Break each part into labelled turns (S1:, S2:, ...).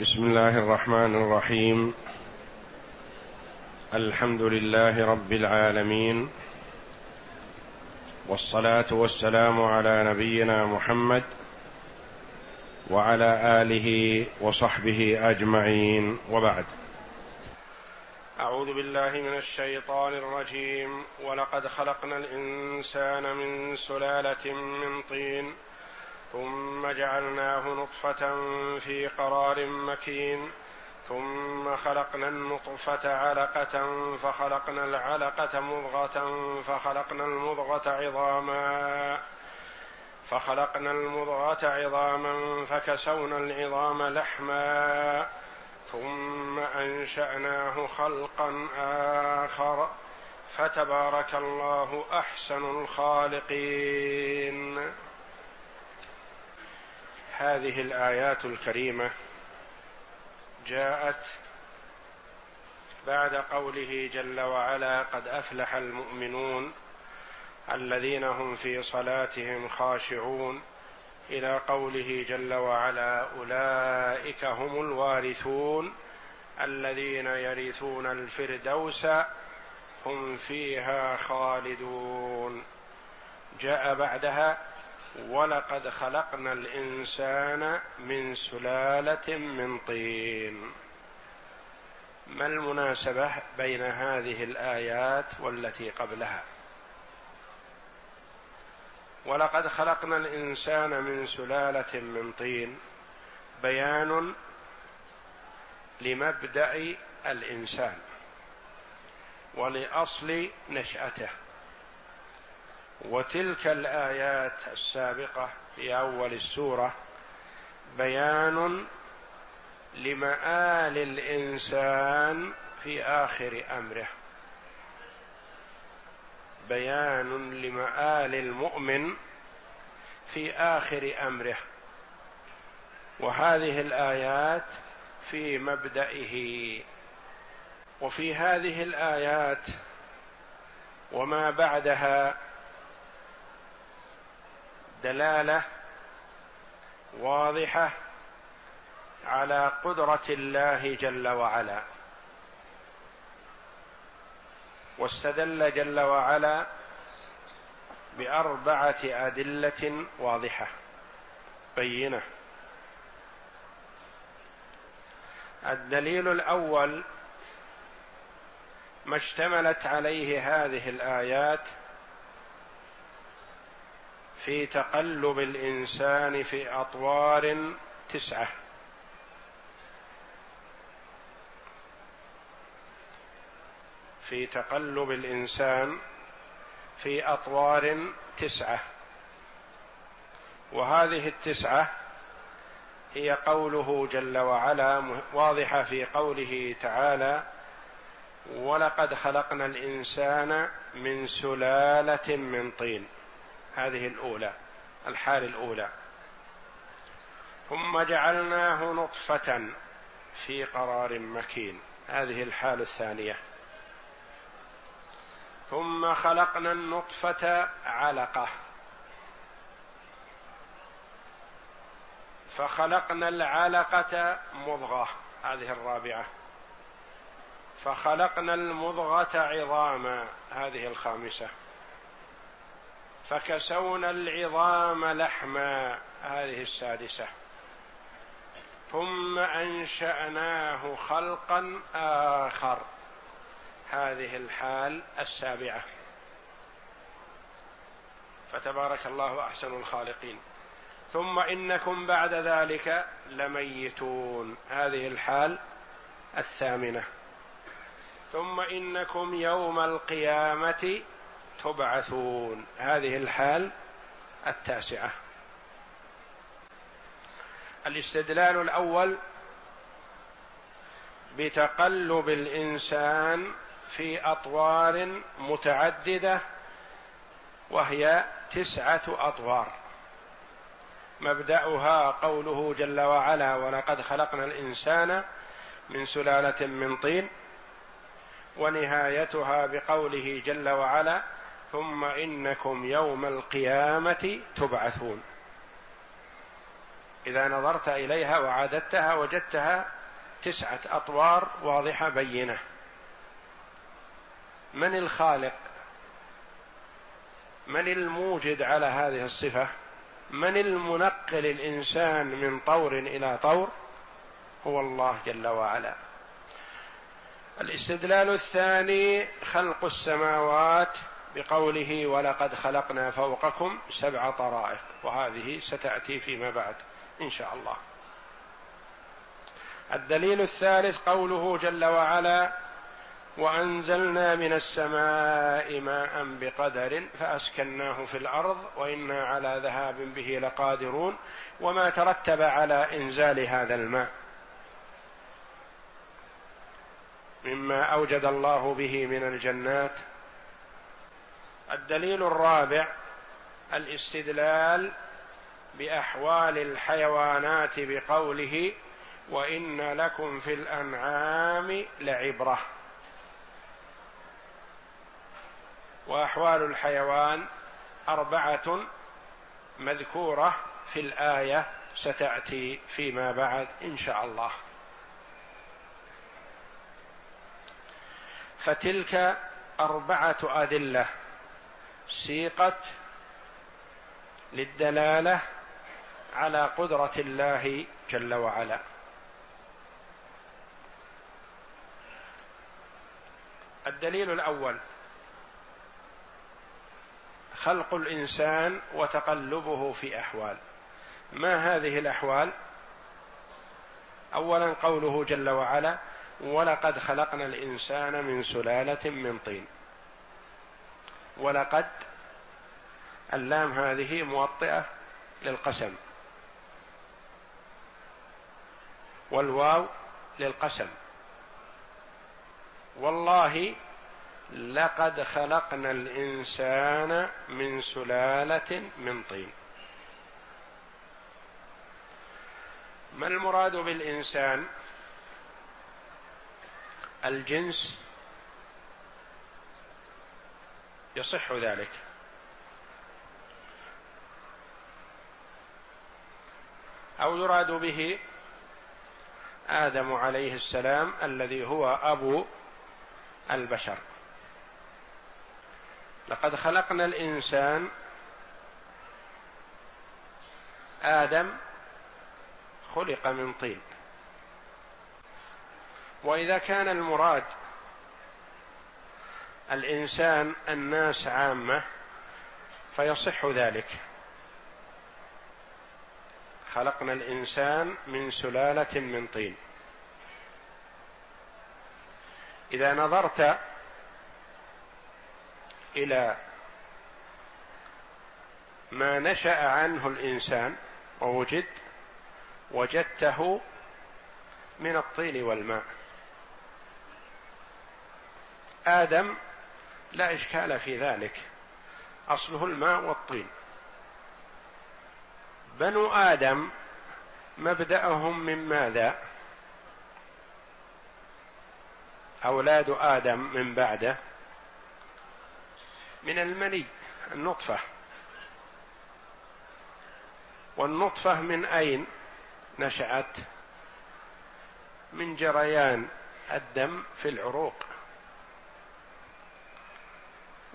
S1: بسم الله الرحمن الرحيم. الحمد لله رب العالمين. والصلاة والسلام على نبينا محمد وعلى آله وصحبه أجمعين. وبعد. أعوذ بالله من الشيطان الرجيم. ولقد خلقنا الإنسان من سلالة من طين. ثم جعلناه نطفة في قرار مكين. ثم خلقنا النطفة علقة فخلقنا العلقة مضغة فخلقنا المضغة عظاما. فخلقنا المضغة عظاما فكسونا العظام لحما. ثم أنشأناه خلقا آخر. فتبارك الله أحسن الخالقين. هذه الآيات الكريمة جاءت بعد قوله جل وعلا قد أفلح المؤمنون الذين هم في صلاتهم خاشعون إلى قوله جل وعلا أولئك هم الوارثون الذين يرثون الفردوس هم فيها خالدون. جاء بعدها ولقد خلقنا الإنسان من سلالة من طين. ما المناسبة بين هذه الآيات والتي قبلها؟ ولقد خلقنا الإنسان من سلالة من طين. بيان لمبدأ الإنسان ولأصل نشأته. وتلك الآيات السابقة في أول السورة بيان لمآل الإنسان في آخر أمره. بيان لمآل المؤمن في آخر أمره. وهذه الآيات في مبدئه. وفي هذه الآيات وما بعدها دلالة واضحة على قدرة الله جل وعلا. واستدل جل وعلا بأربعة أدلة واضحة. بينة. الدليل الأول ما اشتملت عليه هذه الآيات في تقلب الإنسان في أطوار تسعة. في تقلب الإنسان في أطوار تسعة. وهذه التسعة هي قوله جل وعلا واضحة في قوله تعالى ولقد خلقنا الإنسان من سلالة من طين. هذه الأولى الحال الأولى. ثم جعلناه نطفة في قرار مكين. هذه الحال الثانية. ثم خلقنا النطفة علقة. فخلقنا العلقة مضغة هذه الرابعة. فخلقنا المضغة عظاما هذه الخامسة. فكسونا العظام لحما هذه السادسة. ثم أنشأناه خلقا آخر. هذه الحال السابعة. فتبارك الله أحسن الخالقين. ثم إنكم بعد ذلك لميتون. هذه الحال الثامنة. ثم إنكم يوم القيامة تبعثون. هذه الحال التاسعة. الاستدلال الأول بتقلب الإنسان في أطوار متعددة وهي تسعة أطوار. مبدأها قوله جل وعلا ولقد خلقنا الإنسان من سلالة من طين ونهايتها بقوله جل وعلا ثم إنكم يوم القيامة تبعثون. إذا نظرت إليها وعادتها وجدتها تسعة أطوار واضحة بينة. من الخالق؟ من الموجد على هذه الصفة؟ من المنقل الإنسان من طور إلى طور؟ هو الله جل وعلا. الاستدلال الثاني خلق السماوات بقوله ولقد خلقنا فوقكم سبع طرائق وهذه ستأتي فيما بعد إن شاء الله. الدليل الثالث قوله جل وعلا وأنزلنا من السماء ماء بقدر فأسكناه في الأرض وإنا على ذهاب به لقادرون وما ترتب على إنزال هذا الماء. مما أوجد الله به من الجنات الدليل الرابع الاستدلال بأحوال الحيوانات بقوله وإن لكم في الأنعام لعبرة. وأحوال الحيوان أربعة مذكورة في الآية ستأتي فيما بعد إن شاء الله. فتلك أربعة أدلة سيقت للدلالة على قدرة الله جل وعلا. الدليل الأول خلق الإنسان وتقلبه في أحوال. ما هذه الأحوال؟ اولا قوله جل وعلا ولقد خلقنا الإنسان من سلالة من طين. ولقد اللام هذه موطئة للقسم. والواو للقسم. والله لقد خلقنا الإنسان من سلالة من طين. ما المراد بالإنسان؟ الجنس يصح ذلك. أو يراد به آدم عليه السلام الذي هو أبو البشر. لقد خلقنا الإنسان آدم خلق من طين. وإذا كان المراد الإنسان الناس عامة فيصح ذلك. خلقنا الإنسان من سلالة من طين. إذا نظرت إلى ما نشأ عنه الإنسان ووجد وجدته من الطين والماء. آدم لا إشكال في ذلك. أصله الماء والطين. بنو آدم مبدأهم من ماذا؟ أولاد آدم من بعده. من المني النطفة. والنطفة من أين نشأت؟ من جريان الدم في العروق.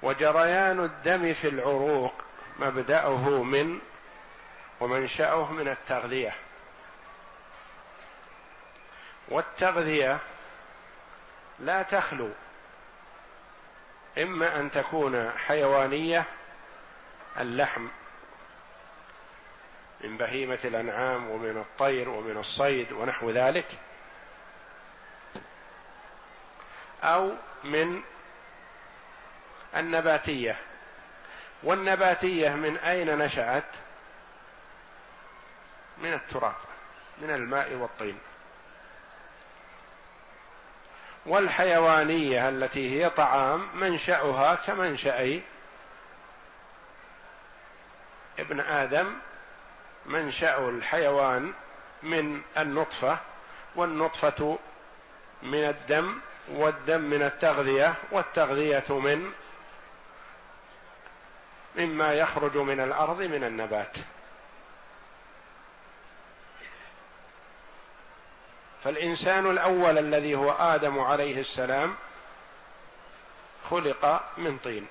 S1: وجريان الدم في العروق مبدأه من ومنشأه من التغذية. والتغذية لا تخلو إما أن تكون حيوانية اللحم من بهيمة الأنعام ومن الطير ومن الصيد ونحو ذلك أو من النباتية. والنباتية من أين نشأت؟ من التراب من الماء والطين. والحيوانية التي هي طعام منشأها كمنشا ابن آدم منشأ الحيوان من النطفة والنطفة من الدم والدم من التغذية والتغذية من مما يخرج من الأرض من النبات. فالإنسان الأول الذي هو آدم عليه السلام خلق من طين.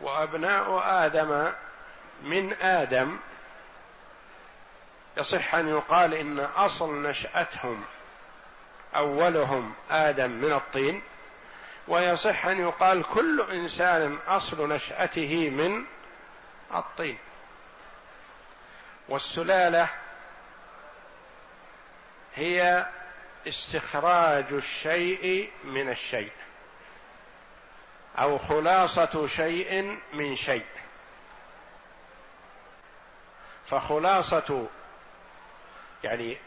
S1: وأبناء آدم من آدم يصح أن يقال إن أصل نشأتهم أولهم آدم من الطين ويصح أن يقال كل إنسان أصل نشأته من الطين. والسلالة هي استخراج الشيء من الشيء أو خلاصة شيء من شيء. فخلاصة يعني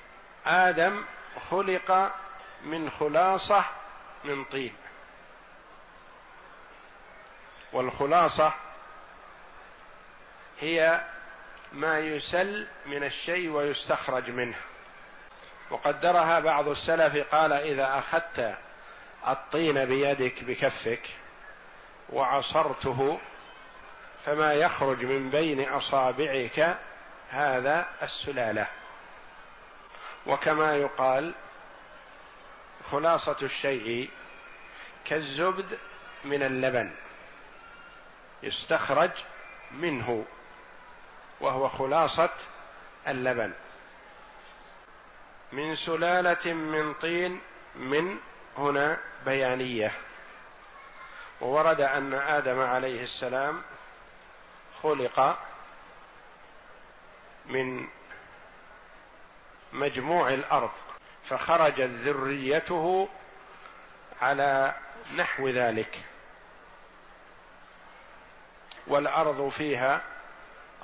S1: آدم خلق من خلاصة من طين. والخلاصة هي ما يسل من الشيء ويستخرج منه. وقدرها بعض السلف قال إذا أخذت الطين بيدك بكفك وعصرته فما يخرج من بين أصابعك هذا السلالة. وكما يقال خلاصة الشيء كالزبد من اللبن. يستخرج منه وهو خلاصة اللبن. من سلالة من طين من هنا بيانية. وورد أن آدم عليه السلام خلق من مجموع الأرض فخرجت ذريته على نحو ذلك. والأرض فيها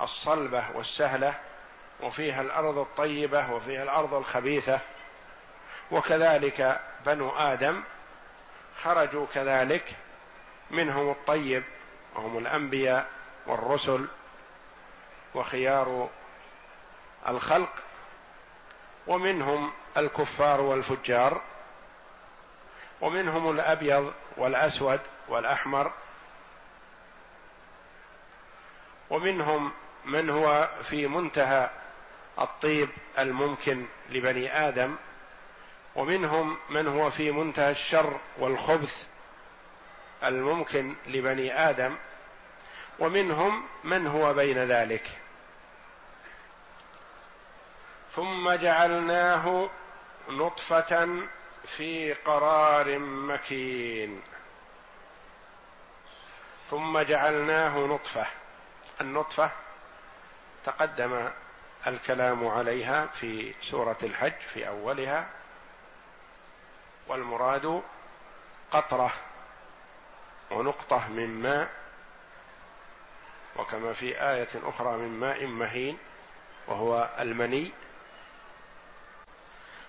S1: الصلبة والسهلة وفيها الأرض الطيبة وفيها الأرض الخبيثة. وكذلك بنو آدم خرجوا كذلك منهم الطيب وهم الأنبياء والرسل وخيار الخلق ومنهم الكفار والفجار ومنهم الأبيض والأسود والأحمر ومنهم من هو في منتهى الطيب الممكن لبني آدم ومنهم من هو في منتهى الشر والخبث الممكن لبني آدم ومنهم من هو بين ذلك. ثم جعلناه نطفة في قرار مكين. ثم جعلناه نطفة. النطفة تقدم الكلام عليها في سورة الحج في أولها والمراد قطرة ونقطة من ماء وكما في آية أخرى من ماء مهين وهو المني.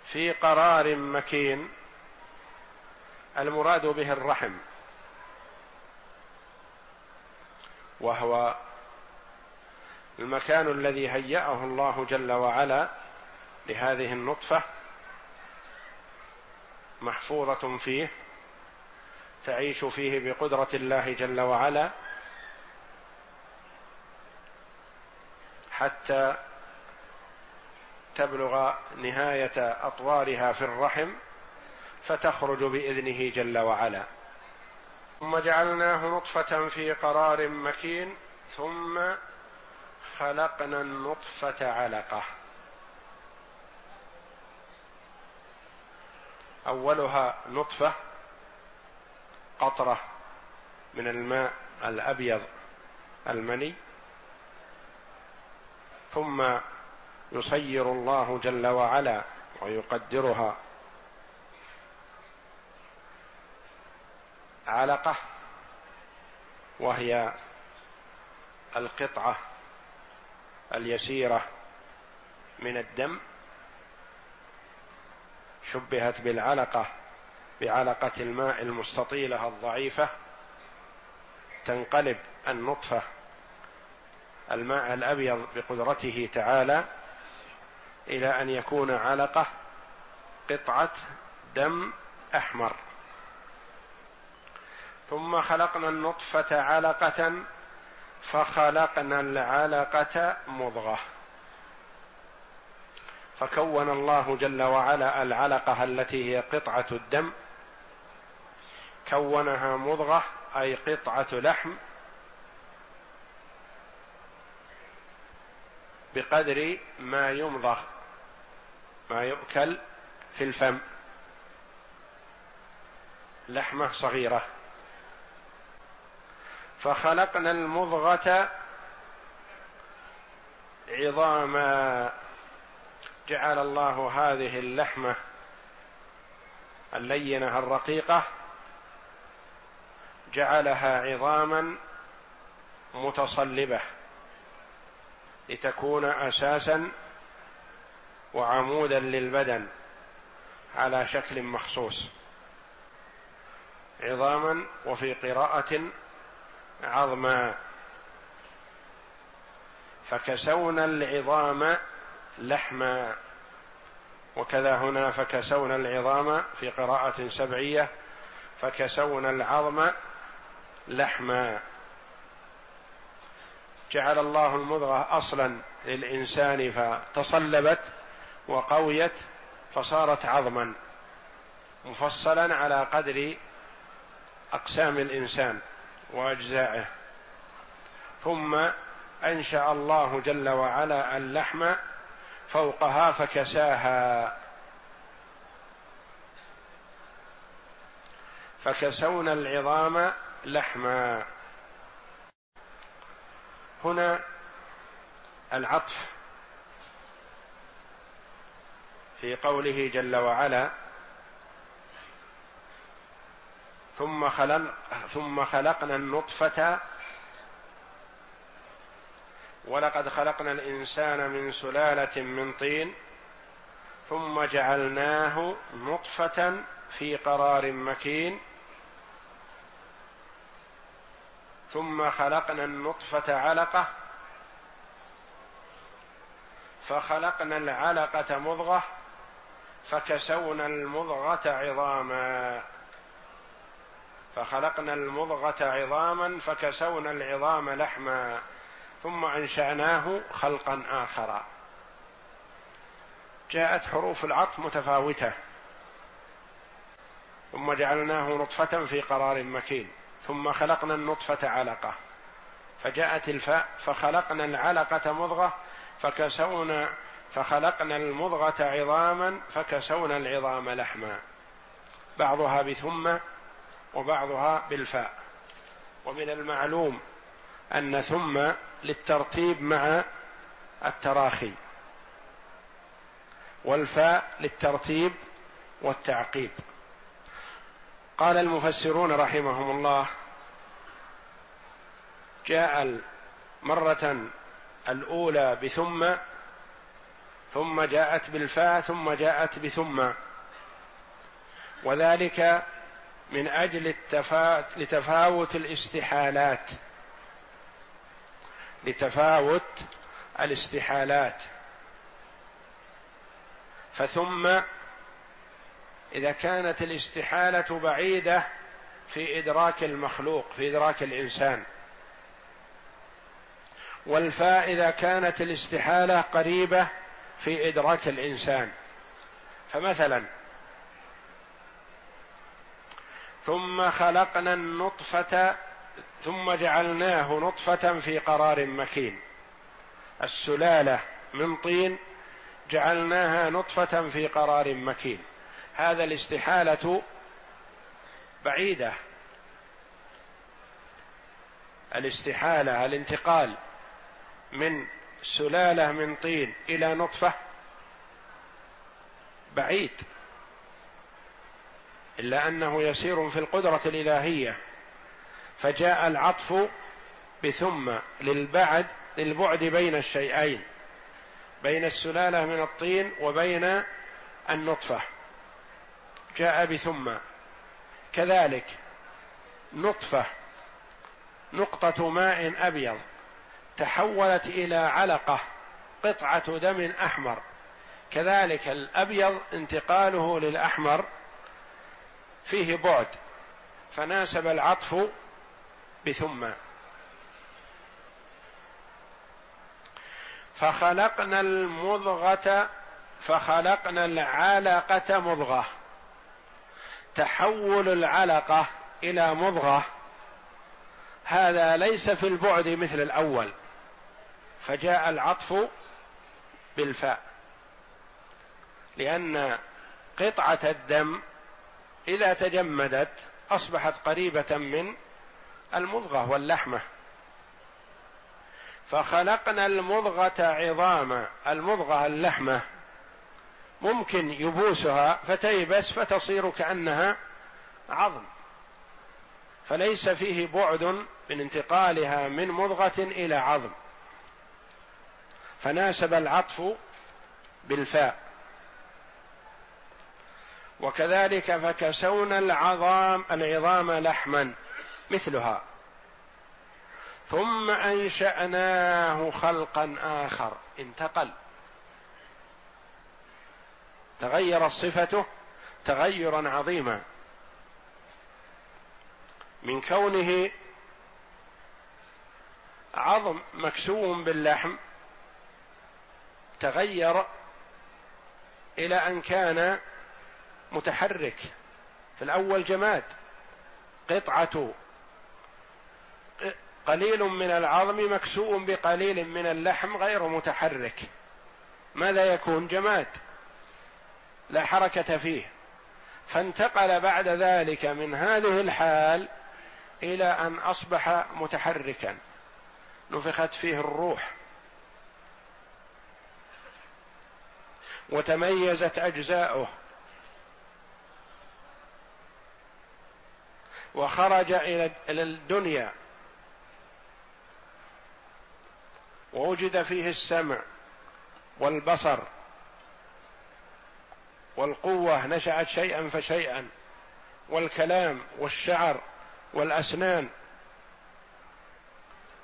S1: في قرار مكين المراد به الرحم وهو المكان الذي هيأه الله جل وعلا لهذه النطفة محفوظة فيه تعيش فيه بقدرة الله جل وعلا حتى تبلغ نهاية أطوارها في الرحم فتخرج بإذنه جل وعلا. ثم جعلناه نطفة في قرار مكين ثم خلقنا النطفة علقة. أولها نطفة قطرة من الماء الأبيض المني. ثم يصير الله جل وعلا ويقدرها علقة وهي القطعة اليسيرة من الدم شبهت بالعلقة بعلقة الماء المستطيلة الضعيفة تنقلب النطفة الماء الأبيض بقدرته تعالى إلى أن يكون علقة قطعة دم أحمر. ثم خلقنا النطفة علقة فخلقنا العلقة مضغة. فكون الله جل وعلا العلقة التي هي قطعة الدم كونها مضغة أي قطعة لحم بقدر ما يمضغ ما يؤكل في الفم. لحمة صغيرة. فخلقنا المضغة عظاما. جعل الله هذه اللحمة اللينة الرقيقة جعلها عظاما متصلبة لتكون أساسا وعمودا للبدن على شكل مخصوص عظاما وفي قراءة عظما فكسونا العظام لحما وكذا هنا فكسونا العظام في قراءة سبعية. فكسونا العظم لحما جعل الله المضغة أصلا للإنسان فتصلبت وقويت فصارت عظما مفصلا على قدر أقسام الإنسان. وأجزائه. ثم أنشأ الله جل وعلا اللحم فوقها فكساها. فكسونا العظام لحما. هنا العطف في قوله جل وعلا ثم خلق ثم خلقنا النطفة ولقد خلقنا الإنسان من سلالة من طين ثم جعلناه نطفة في قرار مكين ثم خلقنا النطفة علقة فخلقنا العلقة مضغة فكسونا المضغة عظاما فخلقنا المضغة عظاما فكسونا العظام لحما ثم أنشأناه خلقا آخر. جاءت حروف العطف متفاوتة. ثم جعلناه نطفة في قرار مكين. ثم خلقنا النطفة علقة. فجاءت الفاء فخلقنا العلقة مضغة فكسونا فخلقنا المضغة عظاما فكسونا العظام لحما. بعضها بثم وبعضها بالفاء. ومن المعلوم أن ثم للترتيب مع التراخي. والفاء للترتيب والتعقيب. قال المفسرون رحمهم الله جاء مرة الأولى بثم ثم جاءت بالفاء ثم جاءت بثم. وذلك من أجل التفا... لتفاوت الاستحالات. لتفاوت الاستحالات. فثم إذا كانت الاستحالة بعيدة في إدراك المخلوق في إدراك الإنسان. والفاء اذا كانت الاستحالة قريبة في إدراك الإنسان. فمثلا ثم خلقنا النطفة ثم جعلناه نطفة في قرار مكين. السلالة من طين جعلناها نطفة في قرار مكين. هذا الاستحالة بعيدة. الاستحالة الانتقال من سلالة من طين إلى نطفة بعيد. إلا أنه يسير في القدرة الإلهية. فجاء العطف بثم للبعد للبعد بين الشيئين بين السلالة من الطين وبين النطفة. جاء بثم. كذلك نطفة نقطة ماء أبيض تحولت إلى علقة قطعة دم أحمر. كذلك الأبيض انتقاله للأحمر فيه بعد فناسب العطف بثم. فخلقنا المضغة فخلقنا العلقة مضغة. تحول العلقة إلى مضغة. هذا ليس في البعد مثل الأول. فجاء العطف بالفاء. لأن قطعة الدم إذا تجمدت أصبحت قريبة من المضغة واللحمة. فخلقنا المضغة عظاما المضغة اللحمة. ممكن يبوسها فتيبس فتصير كأنها عظم. فليس فيه بعد من انتقالها من مضغة إلى عظم. فناسب العطف بالفاء. وكذلك فكسونا العظام العظام لحما مثلها. ثم أنشأناه خلقا آخر. انتقل. تغيرت صفته تغيرا عظيما. من كونه عظم مكسو باللحم تغير إلى أن كان متحرك. في الأول جماد. قطعة. قليل من العظم مكسوء بقليل من اللحم غير متحرك. ماذا يكون؟ جماد. لا حركة فيه. فانتقل بعد ذلك من هذه الحال إلى أن أصبح متحركا. نفخت فيه الروح. وتميزت أجزاؤه. وخرج إلى الدنيا. ووجد فيه السمع والبصر والقوة نشأت شيئا فشيئا. والكلام والشعر والأسنان.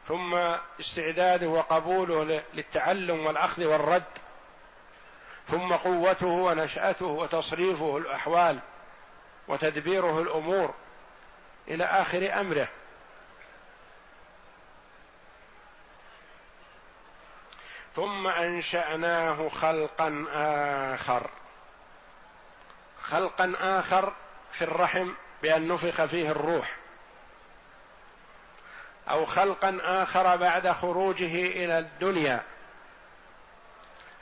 S1: ثم استعداده وقبوله للتعلم والأخذ والرد. ثم قوته ونشأته وتصريفه الأحوال وتدبيره الأمور. إلى آخر أمره. ثم أنشأناه خلقا آخر. خلقا آخر في الرحم بأن نفخ فيه الروح. أو خلقا آخر بعد خروجه إلى الدنيا.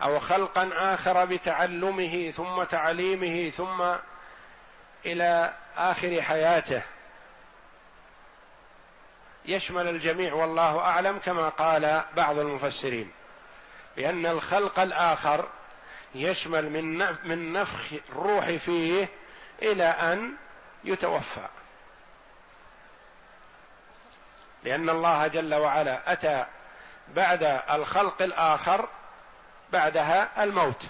S1: أو خلقا آخر بتعلمه ثم تعليمه ثم إلى آخر حياته. يشمل الجميع والله أعلم كما قال بعض المفسرين بأن الخلق الآخر يشمل من من نفخ الروح فيه إلى أن يتوفى. لأن الله جل وعلا أتى بعد الخلق الآخر بعدها الموت.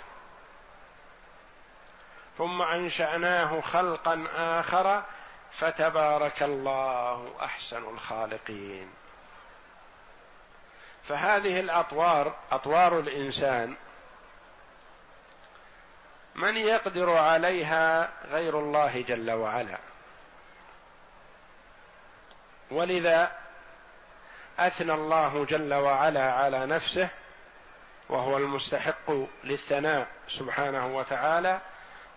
S1: ثم أنشأناه خلقا آخر فتبارك الله أحسن الخالقين. فهذه الأطوار أطوار الإنسان من يقدر عليها غير الله جل وعلا. ولذا أثنى الله جل وعلا على نفسه وهو المستحق للثناء سبحانه وتعالى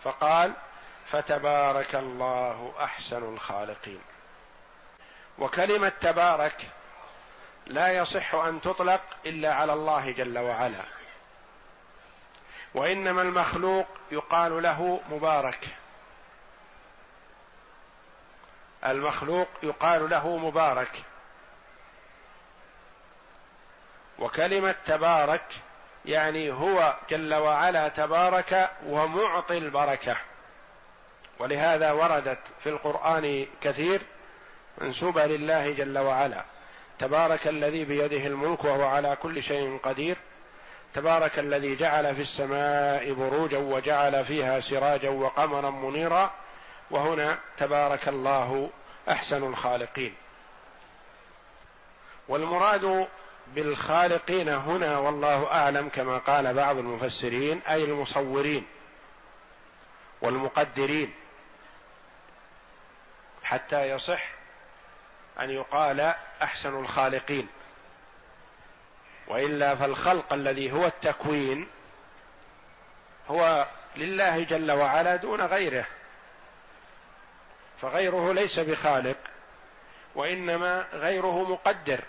S1: فقال فتبارك الله أحسن الخالقين. وكلمة تبارك لا يصح أن تطلق إلا على الله جل وعلا. وإنما المخلوق يقال له مبارك. المخلوق يقال له مبارك. وكلمة تبارك يعني هو جل وعلا تبارك ومعطي البركة. ولهذا وردت في القرآن كثير منسوبه لله جل وعلا. تبارك الذي بيده الملك وهو على كل شيء قدير. تبارك الذي جعل في السماء بروجا وجعل فيها سراجا وقمرا منيرا. وهنا تبارك الله أحسن الخالقين. والمراد بالخالقين هنا والله أعلم كما قال بعض المفسرين أي المصورين والمقدرين. حتى يصح أن يقال أحسن الخالقين. وإلا فالخلق الذي هو التكوين هو لله جل وعلا دون غيره فغيره ليس بخالق وإنما غيره مقدر.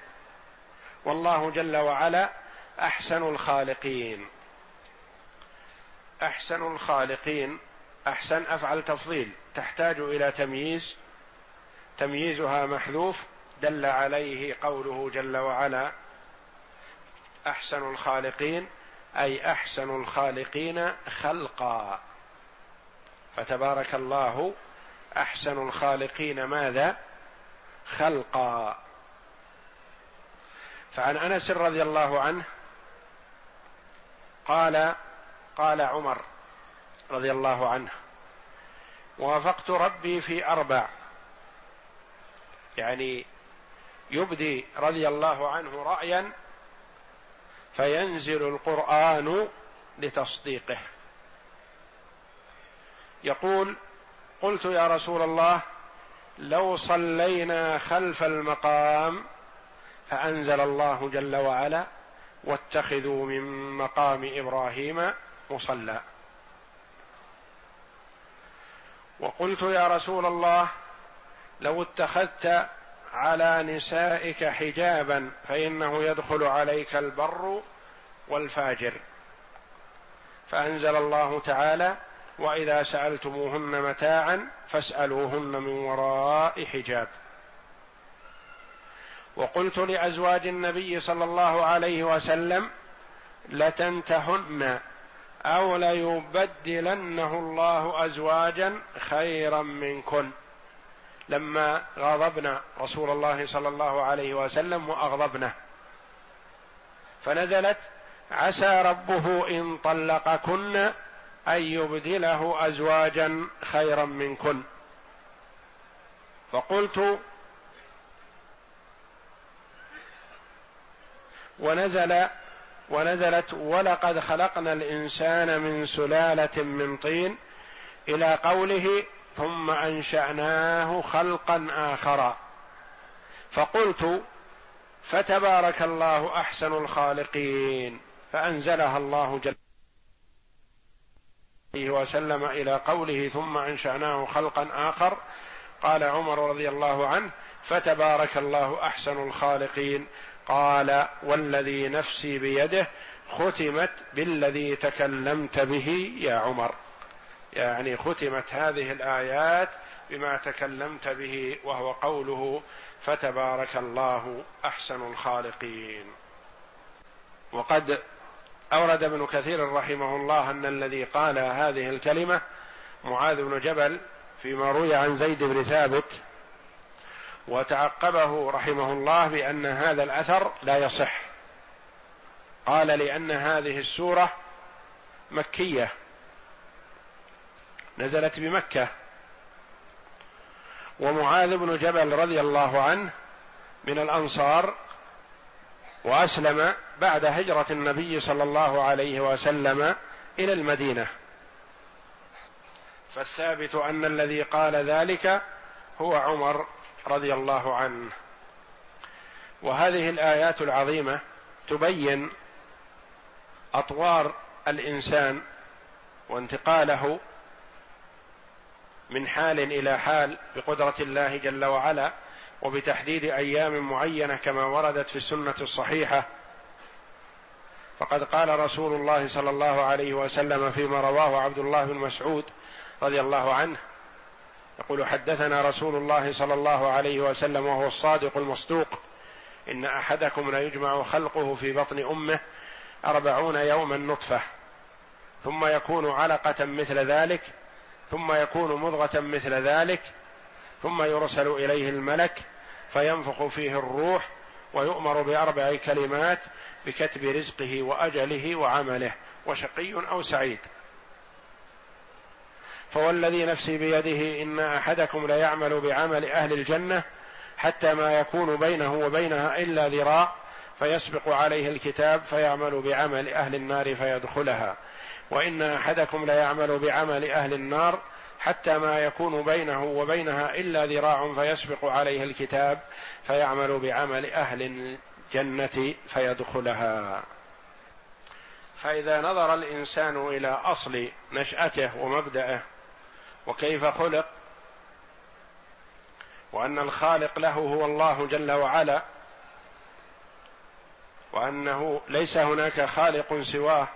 S1: والله جل وعلا أحسن الخالقين. أحسن الخالقين أحسن أفعل تفضيل تحتاج إلى تمييز تمييزها محذوف دل عليه قوله جل وعلا أحسن الخالقين أي أحسن الخالقين خلقا. فتبارك الله أحسن الخالقين ماذا؟ خلقا. فعن أنس رضي الله عنه قال قال عمر رضي الله عنه وافقت ربي في أربع يعني يبدي رضي الله عنه رأيا فينزل القرآن لتصديقه. يقول قلت يا رسول الله لو صلينا خلف المقام فأنزل الله جل وعلا واتخذوا من مقام إبراهيم مصلى. وقلت يا رسول الله لو اتخذت على نسائك حجابا فإنه يدخل عليك البر والفاجر. فأنزل الله تعالى وإذا سألتموهن متاعا فاسألوهن من وراء حجاب. وقلت لأزواج النبي صلى الله عليه وسلم لتنتهن أو ليبدلنه الله ازواجا خيرا منكن. لما غاضبنا رسول الله صلى الله عليه وسلم واغضبنه فنزلت عسى ربه إن طلقكن أن يبدله أزواجا خيرا منكن. فقلت ونزل ونزلت ولقد خلقنا الإنسان من سلالة من طين. إلى قوله ثم أنشأناه خلقا آخر. فقلت فتبارك الله أحسن الخالقين. فأنزلها الله جل وسلم إلى قوله ثم أنشأناه خلقا آخر. قال عمر رضي الله عنه فتبارك الله أحسن الخالقين. قال والذي نفسي بيده ختمت بالذي تكلمت به يا عمر. يعني ختمت هذه الآيات بما تكلمت به وهو قوله فتبارك الله أحسن الخالقين. وقد أورد ابن كثير رحمه الله أن الذي قال هذه الكلمة معاذ بن جبل فيما روي عن زيد بن ثابت وتعقبه رحمه الله بأن هذا الأثر لا يصح. قال لأن هذه السورة مكية نزلت بمكة. ومعاذ بن جبل رضي الله عنه من الأنصار وأسلم بعد هجرة النبي صلى الله عليه وسلم إلى المدينة. فالثابت أن الذي قال ذلك هو عمر رضي الله عنه. وهذه الآيات العظيمة تبين أطوار الإنسان وانتقاله من حال إلى حال بقدرة الله جل وعلا وبتحديد أيام معينة كما وردت في السنة الصحيحة. فقد قال رسول الله صلى الله عليه وسلم فيما رواه عبد الله بن مسعود رضي الله عنه يقول حدثنا رسول الله صلى الله عليه وسلم وهو الصادق المصدوق إن أحدكم ليجمع خلقه في بطن أمه أربعون يوما نطفة ثم يكون علقة مثل ذلك ثم يكون مضغة مثل ذلك ثم يرسل إليه الملك فينفخ فيه الروح ويؤمر بأربع كلمات بكتب رزقه وأجله وعمله وشقي أو سعيد. فوالذي نفسي بيده إن أحدكم ليعمل بعمل أهل الجنة حتى ما يكون بينه وبينها إلا ذراع فيسبق عليه الكتاب فيعمل بعمل أهل النار فيدخلها. وإن أحدكم ليعمل بعمل أهل النار حتى ما يكون بينه وبينها إلا ذراع فيسبق عليه الكتاب فيعمل بعمل أهل الجنة فيدخلها. فإذا نظر الإنسان إلى أصل نشأته ومبدأه وكيف خلق وأن الخالق له هو الله جل وعلا وأنه ليس هناك خالق سواه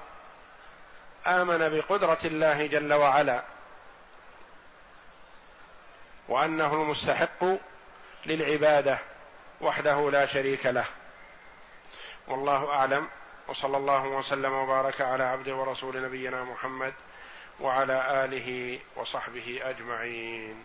S1: آمن بقدرة الله جل وعلا وأنه المستحق للعبادة وحده لا شريك له. والله أعلم. وصلى الله وسلم وبارك على عبده ورسول نبينا محمد وعلى آله وصحبه أجمعين.